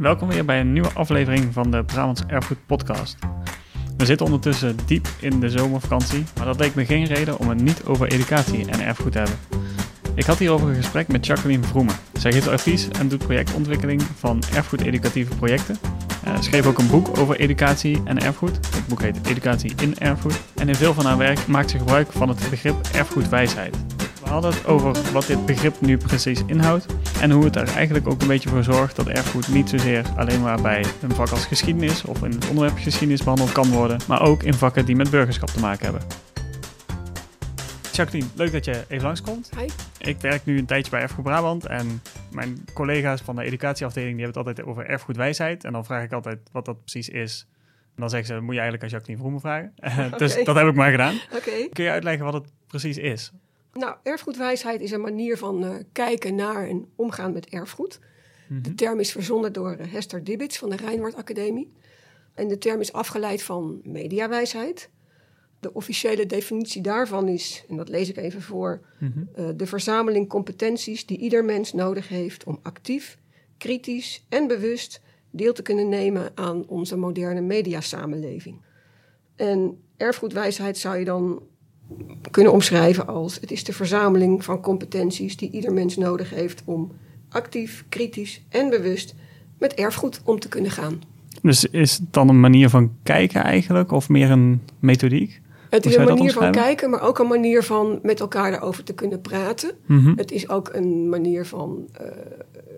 Welkom weer bij een nieuwe aflevering van de Brabants Erfgoed Podcast. We zitten ondertussen diep in de zomervakantie, maar dat leek me geen reden om het niet over educatie en erfgoed te hebben. Ik had hierover een gesprek met Jacqueline Vroemen. Zij geeft advies en doet projectontwikkeling van erfgoed-educatieve projecten. Uh, schreef ook een boek over educatie en erfgoed. Het boek heet Educatie in Erfgoed. En in veel van haar werk maakt ze gebruik van het begrip erfgoedwijsheid. Hadden het over wat dit begrip nu precies inhoudt en hoe het er eigenlijk ook een beetje voor zorgt dat erfgoed niet zozeer alleen maar bij een vak als geschiedenis of in het onderwerp geschiedenis behandeld kan worden, maar ook in vakken die met burgerschap te maken hebben. Jacqueline, leuk dat je even langskomt. Hi. Ik werk nu een tijdje bij Erfgoed Brabant en mijn collega's van de educatieafdeling die hebben het altijd over erfgoedwijsheid. En dan vraag ik altijd wat dat precies is. En dan zeggen ze, moet je eigenlijk aan Jacqueline Vroemen vragen. dus dat heb ik maar gedaan. Kun je uitleggen wat het precies is? Nou, erfgoedwijsheid is een manier van uh, kijken naar en omgaan met erfgoed. Mm-hmm. De term is verzonnen door uh, Hester Dibbits van de Rijnwaard Academie. En de term is afgeleid van mediawijsheid. De officiële definitie daarvan is, en dat lees ik even voor, mm-hmm. uh, de verzameling competenties die ieder mens nodig heeft om actief, kritisch en bewust deel te kunnen nemen aan onze moderne mediasamenleving. En erfgoedwijsheid zou je dan kunnen omschrijven als het is de verzameling van competenties die ieder mens nodig heeft om actief, kritisch en bewust met erfgoed om te kunnen gaan. Dus is het dan een manier van kijken eigenlijk of meer een methodiek? Het is een manier van kijken, maar ook een manier van met elkaar erover te kunnen praten. Mm-hmm. Het is ook een manier van uh,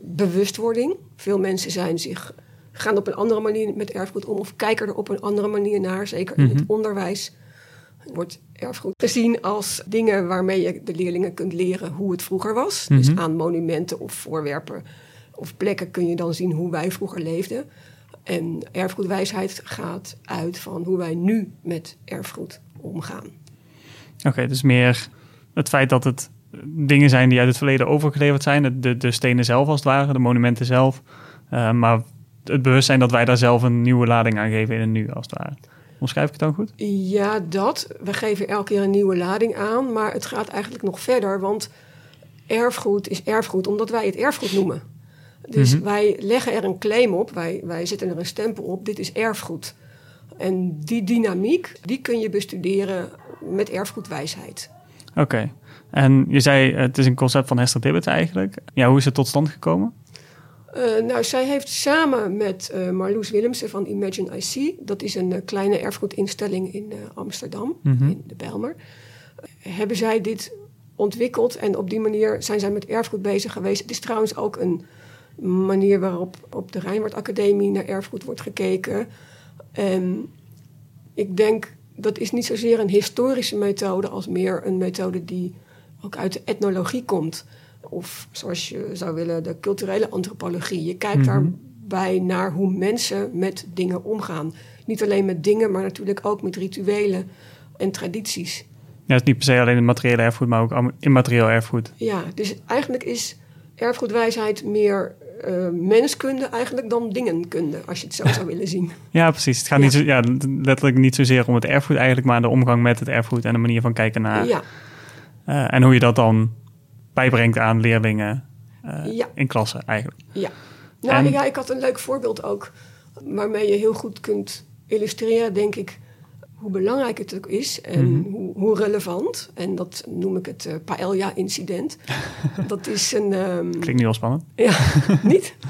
bewustwording. Veel mensen zijn zich, gaan op een andere manier met erfgoed om of kijken er op een andere manier naar, zeker in het onderwijs wordt erfgoed gezien als dingen waarmee je de leerlingen kunt leren hoe het vroeger was. Dus mhm. aan monumenten of voorwerpen of plekken kun je dan zien hoe wij vroeger leefden. En erfgoedwijsheid gaat uit van hoe wij nu met erfgoed omgaan. Oké, dus meer het feit dat het dingen zijn die uit het verleden overgeleverd zijn. De, de stenen zelf als het ware, de monumenten zelf. Uh, maar het bewustzijn dat wij daar zelf een nieuwe lading aan geven in een nu als het ware. Omschrijf ik het dan goed? Ja, dat. We geven elke keer een nieuwe lading aan. Maar het gaat eigenlijk nog verder. Want erfgoed is erfgoed omdat wij het erfgoed noemen. Dus mhm. wij leggen er een claim op. Wij, wij zetten er een stempel op. Dit is erfgoed. En die dynamiek, die kun je bestuderen met erfgoedwijsheid. Oké. En je zei, het is een concept van Hester Dibbet eigenlijk. Ja, hoe is het tot stand gekomen? Uh, nou, zij heeft samen met uh, Marloes Willemsen van Imagine IC, dat is een uh, kleine erfgoedinstelling in Amsterdam, mm-hmm. in de Bijlmer, hebben zij dit ontwikkeld en op die manier zijn zij met erfgoed bezig geweest. Het is trouwens ook een manier waarop op de Rijnwaard Academie naar erfgoed wordt gekeken. En ik denk dat is niet zozeer een historische methode als meer een methode die ook uit de etnologie komt of zoals je zou willen, de culturele antropologie. Je kijkt mhm. daarbij naar hoe mensen met dingen omgaan. Niet alleen met dingen, maar natuurlijk ook met rituelen en tradities. Ja, het is niet per se alleen het materiële erfgoed, maar ook immaterieel erfgoed. Ja, dus eigenlijk is erfgoedwijsheid meer uh, menskunde eigenlijk dan dingenkunde, als je het zo zou willen zien. Ja, precies. Het gaat Niet zo, ja, letterlijk niet zozeer om het erfgoed eigenlijk, maar de omgang met het erfgoed en de manier van kijken naar. Ja. Uh, en hoe je dat dan bijbrengt aan leerlingen uh, in klassen eigenlijk. Ja. Nou ja, ik had een leuk voorbeeld ook waarmee je heel goed kunt illustreren, denk ik, hoe belangrijk het ook is en mm -hmm. hoe, hoe, relevant. En dat noem ik het uh, Paella-incident. dat is een... Um, Klinkt niet heel spannend. Ja, niet?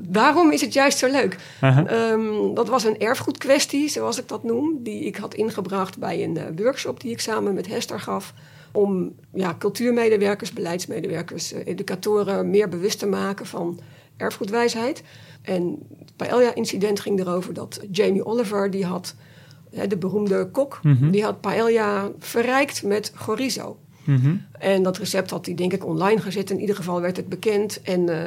Daarom is het juist zo leuk. Uh -huh. um, dat was een erfgoedkwestie, zoals ik dat noem, die ik had ingebracht bij een uh, workshop die ik samen met Hester gaf om ja, cultuurmedewerkers, beleidsmedewerkers, eh, educatoren meer bewust te maken van erfgoedwijsheid. En het Paella-incident ging erover dat Jamie Oliver, die had, de beroemde kok, mhm. die had paella verrijkt met chorizo. Mhm. En dat recept had hij denk ik online gezet. In ieder geval werd het bekend. En uh,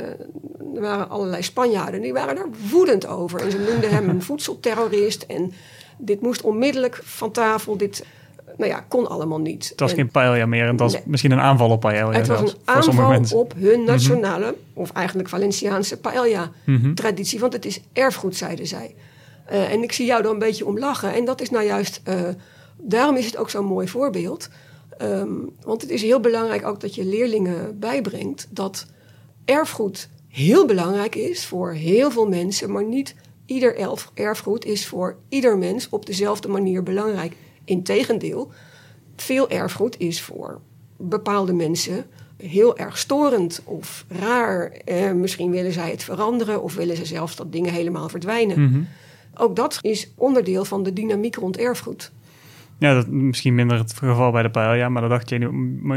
er waren allerlei Spanjaarden. Die waren er woedend over. En ze noemden hem een voedselterrorist. En dit moest onmiddellijk van tafel. Dit nou ja, kon allemaal niet. Het was geen paella meer en het was misschien een aanval op paella. Het was een aanval op hun mhm. nationale, of eigenlijk Valenciaanse paella-traditie. Want het is erfgoed, zeiden zij. Uh, en ik zie jou dan een beetje om lachen. En dat is nou juist, uh, daarom is het ook zo'n mooi voorbeeld. Um, want het is heel belangrijk ook dat je leerlingen bijbrengt dat erfgoed heel belangrijk is voor heel veel mensen, maar niet ieder erfgoed is voor ieder mens op dezelfde manier belangrijk. Integendeel, veel erfgoed is voor bepaalde mensen heel erg storend of raar. Eh, misschien willen zij het veranderen of willen ze zelfs dat dingen helemaal verdwijnen. Mhm. Ook dat is onderdeel van de dynamiek rond erfgoed. Ja, dat misschien minder het geval bij de paella, maar dan dacht je,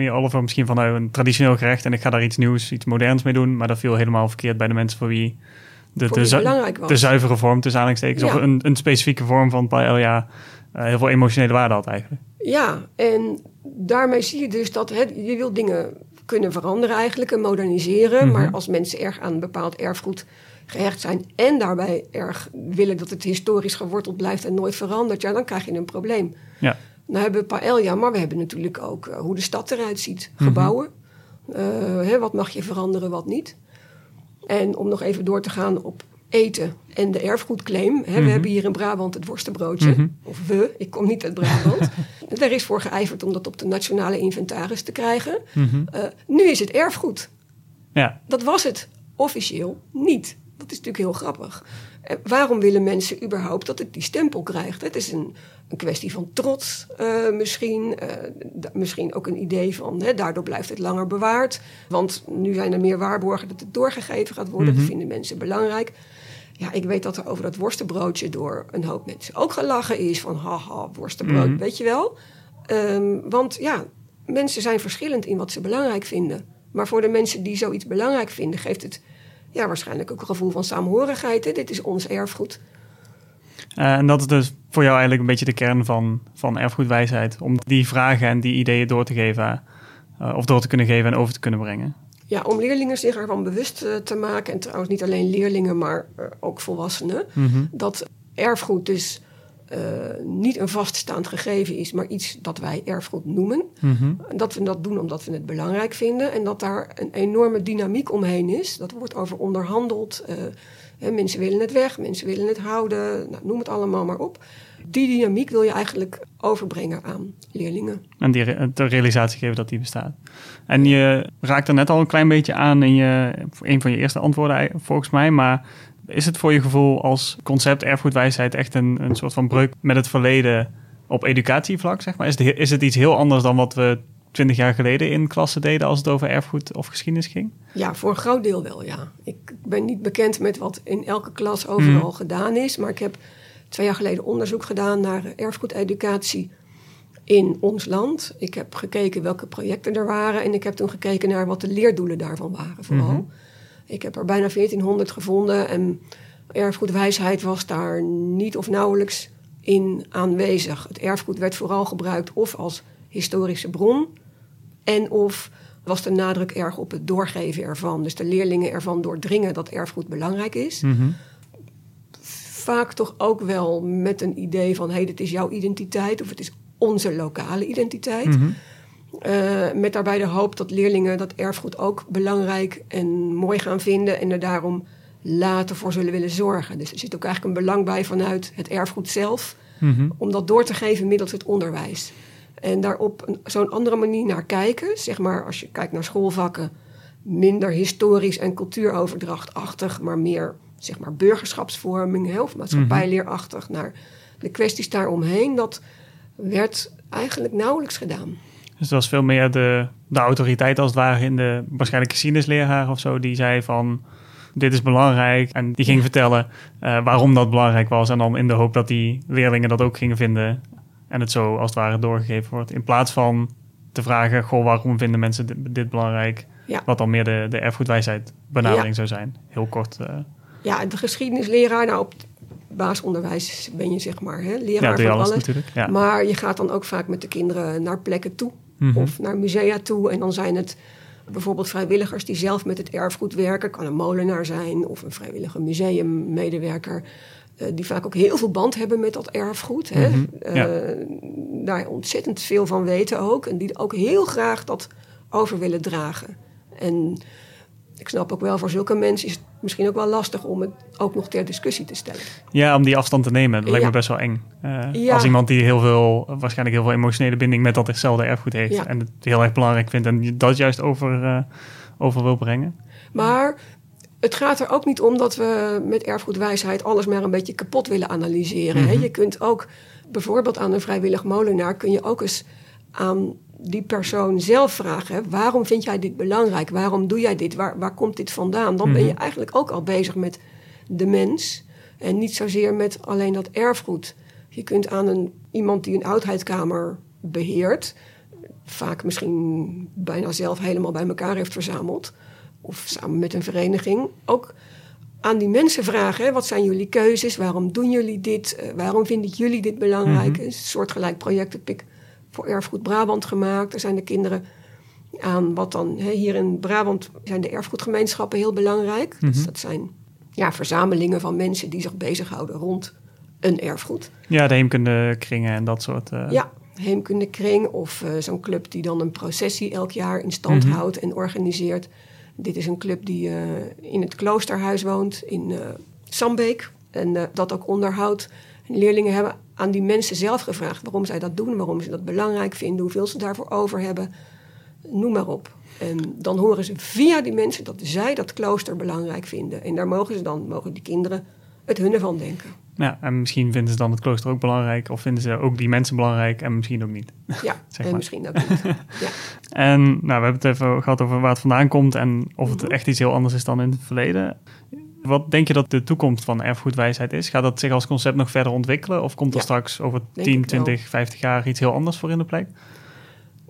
je Oliver misschien vanuit nou, een traditioneel gerecht en ik ga daar iets nieuws, iets moderns mee doen. Maar dat viel helemaal verkeerd bij de mensen voor wie de, de, de zuivere vorm, tussen aanhalingstekens, of een, een specifieke vorm van paella heel veel emotionele waarde had eigenlijk. Ja, en daarmee zie je dus dat het, je wil dingen kunnen veranderen eigenlijk en moderniseren. Maar mhm. als mensen erg aan een bepaald erfgoed gehecht zijn en daarbij erg willen dat het historisch geworteld blijft en nooit verandert, ja, dan krijg je een probleem. Ja. Nou hebben we paella, maar we hebben natuurlijk ook uh, hoe de stad eruit ziet. Mhm. Gebouwen. Uh, hè, wat mag je veranderen, wat niet. En om nog even door te gaan op eten en de erfgoedclaim. Hè, We mhm. hebben hier in Brabant het worstenbroodje. Mhm. Of we, ik kom niet uit Brabant. Daar is voor geijverd om dat op de nationale inventaris te krijgen. Mm nu is het erfgoed. Ja. Dat was het officieel niet. Dat is natuurlijk heel grappig. Uh, waarom willen mensen überhaupt dat het die stempel krijgt? Het is een, een kwestie van trots uh, misschien. misschien ook een idee van, hè, daardoor blijft het langer bewaard. Want nu zijn er meer waarborgen dat het doorgegeven gaat worden. Dat mhm. vinden mensen belangrijk. Ja, ik weet dat er over dat worstenbroodje door een hoop mensen ook gelachen is. Van haha, worstenbrood, mhm. weet je wel. Um, want ja, mensen zijn verschillend in wat ze belangrijk vinden. Maar voor de mensen die zoiets belangrijk vinden, geeft het ja, waarschijnlijk ook een gevoel van saamhorigheid. Hè? Dit is ons erfgoed. Uh, en dat is dus voor jou eigenlijk een beetje de kern van, van erfgoedwijsheid. Om die vragen en die ideeën door te geven. Uh, of door te kunnen geven en over te kunnen brengen. Ja, om leerlingen zich ervan bewust eh, te maken, en trouwens niet alleen leerlingen, maar eh, ook volwassenen, mhm. dat erfgoed dus niet een vaststaand gegeven is, maar iets dat wij erfgoed noemen. Mhm. Dat we dat doen omdat we het belangrijk vinden en dat daar een enorme dynamiek omheen is. Dat wordt over onderhandeld. Hè, mensen willen het weg, mensen willen het houden, nou, noem het allemaal maar op die dynamiek wil je eigenlijk overbrengen aan leerlingen. En die de realisatie geven dat die bestaat. En je raakt er net al een klein beetje aan in je, een van je eerste antwoorden volgens mij, maar is het voor je gevoel als concept erfgoedwijsheid echt een, een soort van breuk met het verleden op educatievlak, zeg maar? Is het, is het iets heel anders dan wat we twintig jaar geleden in klassen deden als het over erfgoed of geschiedenis ging? Ja, voor een groot deel wel, ja. Ik ben niet bekend met wat in elke klas overal mhm. gedaan is, maar ik heb twee jaar geleden onderzoek gedaan naar erfgoededucatie in ons land. Ik heb gekeken welke projecten er waren en ik heb toen gekeken naar wat de leerdoelen daarvan waren vooral. Mhm. Ik heb er bijna 1400 gevonden en erfgoedwijsheid was daar niet of nauwelijks in aanwezig. Het erfgoed werd vooral gebruikt of als historische bron en of was de nadruk erg op het doorgeven ervan. Dus de leerlingen ervan doordringen dat erfgoed belangrijk is. Mhm vaak toch ook wel met een idee van: hé, hey, dit is jouw identiteit of het is onze lokale identiteit. Mhm. Eh, met daarbij de hoop dat leerlingen dat erfgoed ook belangrijk en mooi gaan vinden en er daarom later voor zullen willen zorgen. Dus er zit ook eigenlijk een belang bij vanuit het erfgoed zelf mhm. om dat door te geven middels het onderwijs. En daar op zo'n andere manier naar kijken, zeg maar als je kijkt naar schoolvakken, minder historisch en cultuuroverdrachtachtig, maar meer zeg maar burgerschapsvorming hè, of maatschappijleerachtig naar de kwesties daaromheen. Dat werd eigenlijk nauwelijks gedaan. Dus het was veel meer de, de autoriteit als het ware in de waarschijnlijk geschiedenisleraar of zo, die zei van dit is belangrijk. En die ging vertellen uh, waarom dat belangrijk was. En dan in de hoop dat die leerlingen dat ook gingen vinden. En het zo als het ware doorgegeven wordt. In plaats van te vragen, goh, waarom vinden mensen dit, belangrijk? Ja. Wat dan meer de, de erfgoedwijsheid benadering zou zijn. Heel kort. Uh, ja, de geschiedenisleraar, nou op basisonderwijs ben je zeg maar hè, leraar ja, van alles. Natuurlijk, ja. Maar je gaat dan ook vaak met de kinderen naar plekken toe mhm. of naar musea toe. En dan zijn het bijvoorbeeld vrijwilligers die zelf met het erfgoed werken. Kan een molenaar zijn of een vrijwillige museummedewerker. Uh, die vaak ook heel veel band hebben met dat erfgoed. Hè. Mm daar ontzettend veel van weten ook. En die ook heel graag dat over willen dragen. En ik snap ook wel, voor zulke mensen is het misschien ook wel lastig om het ook nog ter discussie te stellen. Ja, om die afstand te nemen. Dat lijkt me best wel eng. Uh, Als iemand die heel veel, waarschijnlijk heel veel emotionele binding met dat hetzelfde erfgoed heeft. En het heel erg belangrijk vindt en dat juist over, uh, over wil brengen. Maar het gaat er ook niet om dat we met erfgoedwijsheid alles maar een beetje kapot willen analyseren. hè? Mhm. Je kunt ook bijvoorbeeld aan een vrijwillig molenaar kun je ook eens aan die persoon zelf vragen: waarom vind jij dit belangrijk? Waarom doe jij dit? Waar, waar komt dit vandaan? Dan ben je Mhm. eigenlijk ook al bezig met de mens en niet zozeer met alleen dat erfgoed. Je kunt aan een, iemand die een oudheidskamer beheert, vaak misschien bijna zelf helemaal bij elkaar heeft verzameld, of samen met een vereniging, ook aan die mensen vragen: hè, wat zijn jullie keuzes? Waarom doen jullie dit? Eh, waarom vinden jullie dit belangrijk? Mhm. Een soortgelijk project heb ik voor Erfgoed Brabant gemaakt. Daar zijn de kinderen aan wat dan hè, hier in Brabant zijn de erfgoedgemeenschappen heel belangrijk. Dus Mhm. dat zijn ja, verzamelingen van mensen die zich bezighouden rond een erfgoed. Ja, de heemkundekringen en dat soort. eh, Ja, heemkundekring of eh, zo'n club die dan een processie elk jaar in stand Mhm. houdt en organiseert. Dit is een club die eh, in het kloosterhuis woont in Sambeek en dat ook onderhoudt. En leerlingen hebben aan die mensen zelf gevraagd waarom zij dat doen, waarom ze dat belangrijk vinden, hoeveel ze daarvoor over hebben. Noem maar op. En dan horen ze via die mensen dat zij dat klooster belangrijk vinden. En daar mogen ze dan, mogen die kinderen het hunne van denken. Ja, en misschien vinden ze dan het klooster ook belangrijk, of vinden ze ook die mensen belangrijk en misschien ook niet. Ja, Zeg maar. misschien ook niet. Ja. En nou, we hebben het even gehad over waar het vandaan komt en of het Mhm. echt iets heel anders is dan in het verleden. Wat denk je dat de toekomst van erfgoedwijsheid is? Gaat dat zich als concept nog verder ontwikkelen? Of komt er Ja, straks over denk 10, ik wel. 20, 50 jaar iets heel anders voor in de plek?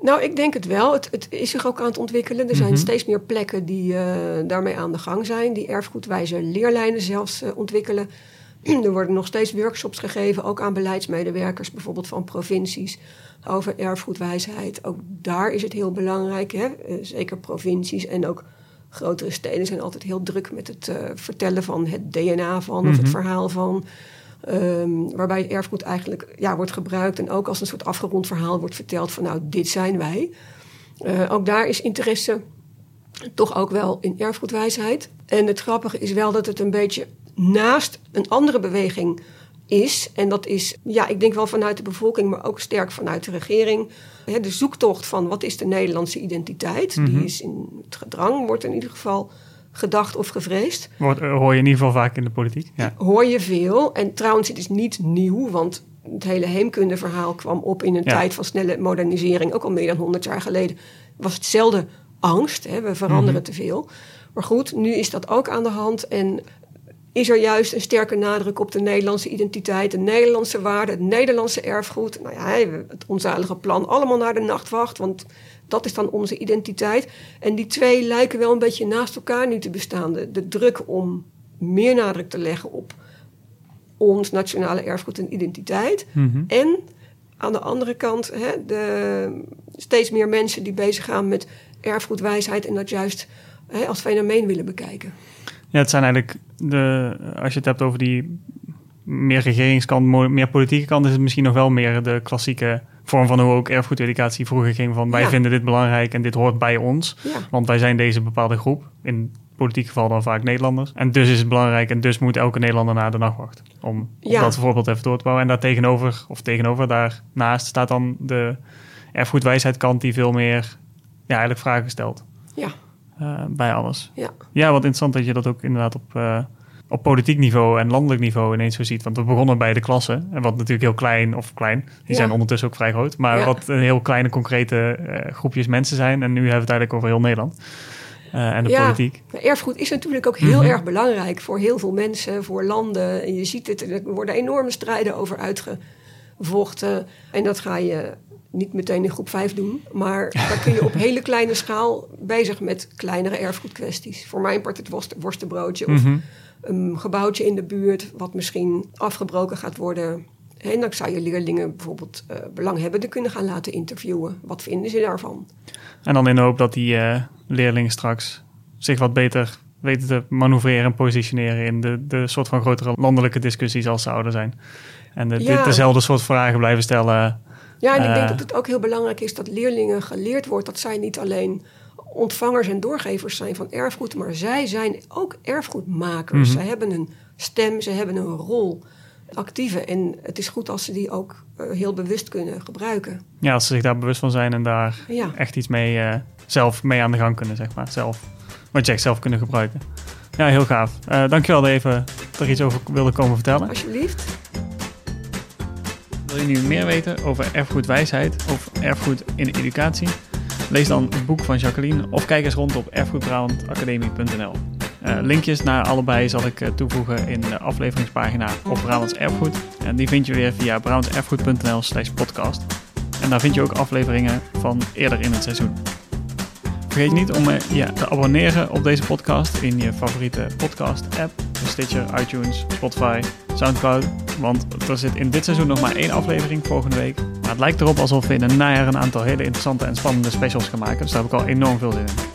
Nou, ik denk het wel. Het, het is zich ook aan het ontwikkelen. Er zijn Mhm. steeds meer plekken die eh, daarmee aan de gang zijn. Die erfgoedwijze leerlijnen zelfs eh, ontwikkelen. er worden nog steeds workshops gegeven, ook aan beleidsmedewerkers, bijvoorbeeld van provincies, over erfgoedwijsheid. Ook daar is het heel belangrijk. Hè? Eh, zeker provincies en ook grotere steden zijn altijd heel druk met het eh, vertellen van het DNA van of Mhm. het verhaal van. Ehm, waarbij het erfgoed eigenlijk ja, wordt gebruikt en ook als een soort afgerond verhaal wordt verteld van nou, dit zijn wij. Eh, ook daar is interesse toch ook wel in erfgoedwijsheid. En het grappige is wel dat het een beetje naast een andere beweging is. En dat is, ja, ik denk wel vanuit de bevolking, maar ook sterk vanuit de regering. De zoektocht van wat is de Nederlandse identiteit. Mhm. Die is in het gedrang, wordt in ieder geval gedacht of gevreesd. Wordt, eh, hoor je in ieder geval vaak in de politiek. Ja. Hoor je veel. En trouwens, het is niet nieuw, want het hele heemkundeverhaal kwam op in een Ja. tijd van snelle modernisering. Ook al meer dan 100 jaar geleden was hetzelfde angst. Hè? We veranderen Mhm. te veel. Maar goed, nu is dat ook aan de hand. En is er juist een sterke nadruk op de Nederlandse identiteit, de Nederlandse waarde, het Nederlandse erfgoed. Nou ja, het onzalige plan allemaal naar de nachtwacht, want dat is dan onze identiteit. En die twee lijken wel een beetje naast elkaar nu te bestaan. De, de druk om meer nadruk te leggen op ons nationale erfgoed en identiteit. Mhm. En aan de andere kant hè, de, steeds meer mensen die bezig gaan met erfgoedwijsheid en dat juist hè, als fenomeen willen bekijken. Ja, het zijn eigenlijk de, als je het hebt over die meer regeringskant, meer politieke kant, is het misschien nog wel meer de klassieke vorm van hoe ook erfgoededucatie vroeger ging. Van wij Ja. vinden dit belangrijk en dit hoort bij ons. Ja, Want wij zijn deze bepaalde groep. In politiek geval dan vaak Nederlanders. En dus is het belangrijk en dus moet elke Nederlander naar de nachtwacht. Om, Ja. dat voorbeeld even door te bouwen. En daar tegenover, of tegenover, daarnaast staat dan de erfgoedwijsheidkant die veel meer ja, eigenlijk vragen stelt. ja, eh, bij alles. ja. Ja, wat interessant dat je dat ook inderdaad op, eh, op politiek niveau en landelijk niveau ineens zo ziet. Want we begonnen bij de klassen. En wat natuurlijk heel klein, of klein, die Ja. zijn ondertussen ook vrij groot. Maar Ja. wat een heel kleine, concrete eh, groepjes mensen zijn. En nu hebben we het eigenlijk over heel Nederland. En de Ja. politiek. Erfgoed is natuurlijk ook heel Mhm. erg belangrijk voor heel veel mensen, voor landen. En je ziet het, er worden enorme strijden over uitgevochten. En dat ga je niet meteen in groep 5 doen. Maar daar kun je op hele kleine schaal bezig met kleinere erfgoedkwesties. Voor mijn part het worst- worstenbroodje of Mhm. een gebouwtje in de buurt... wat misschien afgebroken gaat worden. En dan zou je leerlingen bijvoorbeeld eh belanghebbenden kunnen gaan laten interviewen. Wat vinden ze daarvan? En dan in de hoop dat die eh, leerlingen straks zich wat beter weten te manoeuvreren en positioneren in de, de soort van grotere landelijke discussies als ze ouder zijn. En de, Ja. de- dezelfde soort vragen blijven stellen. Ja, en ik Eh. denk dat het ook heel belangrijk is dat leerlingen geleerd wordt dat zij niet alleen ontvangers en doorgevers zijn van erfgoed, maar zij zijn ook erfgoedmakers. Mhm. Zij hebben een stem, ze hebben een rol, actieve. En het is goed als ze die ook eh, heel bewust kunnen gebruiken. Ja, als ze zich daar bewust van zijn en daar Ja, echt iets mee, eh, zelf mee aan de gang kunnen, zeg maar. Zelf wat je echt zelf kunnen gebruiken. Ja, heel gaaf. Uh, dankjewel dat je even er iets over wilde komen vertellen. Alsjeblieft. Wil je nu meer weten over erfgoedwijsheid of erfgoed in educatie? Lees dan het boek van Jacqueline of kijk eens rond op erfgoedbrabantacademie.nl. Uh, linkjes naar allebei zal ik uh, toevoegen in de afleveringspagina op Brabants Erfgoed. En die vind je weer via brabantserfgoed.nl slash podcast. En daar vind je ook afleveringen van eerder in het seizoen. Vergeet niet om uh, je te abonneren op deze podcast in je favoriete Stitcher, iTunes, Spotify, Soundcloud. Want er zit in dit seizoen nog maar één aflevering volgende week. Maar het lijkt erop alsof we in een najaar een aantal hele interessante en spannende specials gaan maken. Dus daar heb ik al enorm veel zin in.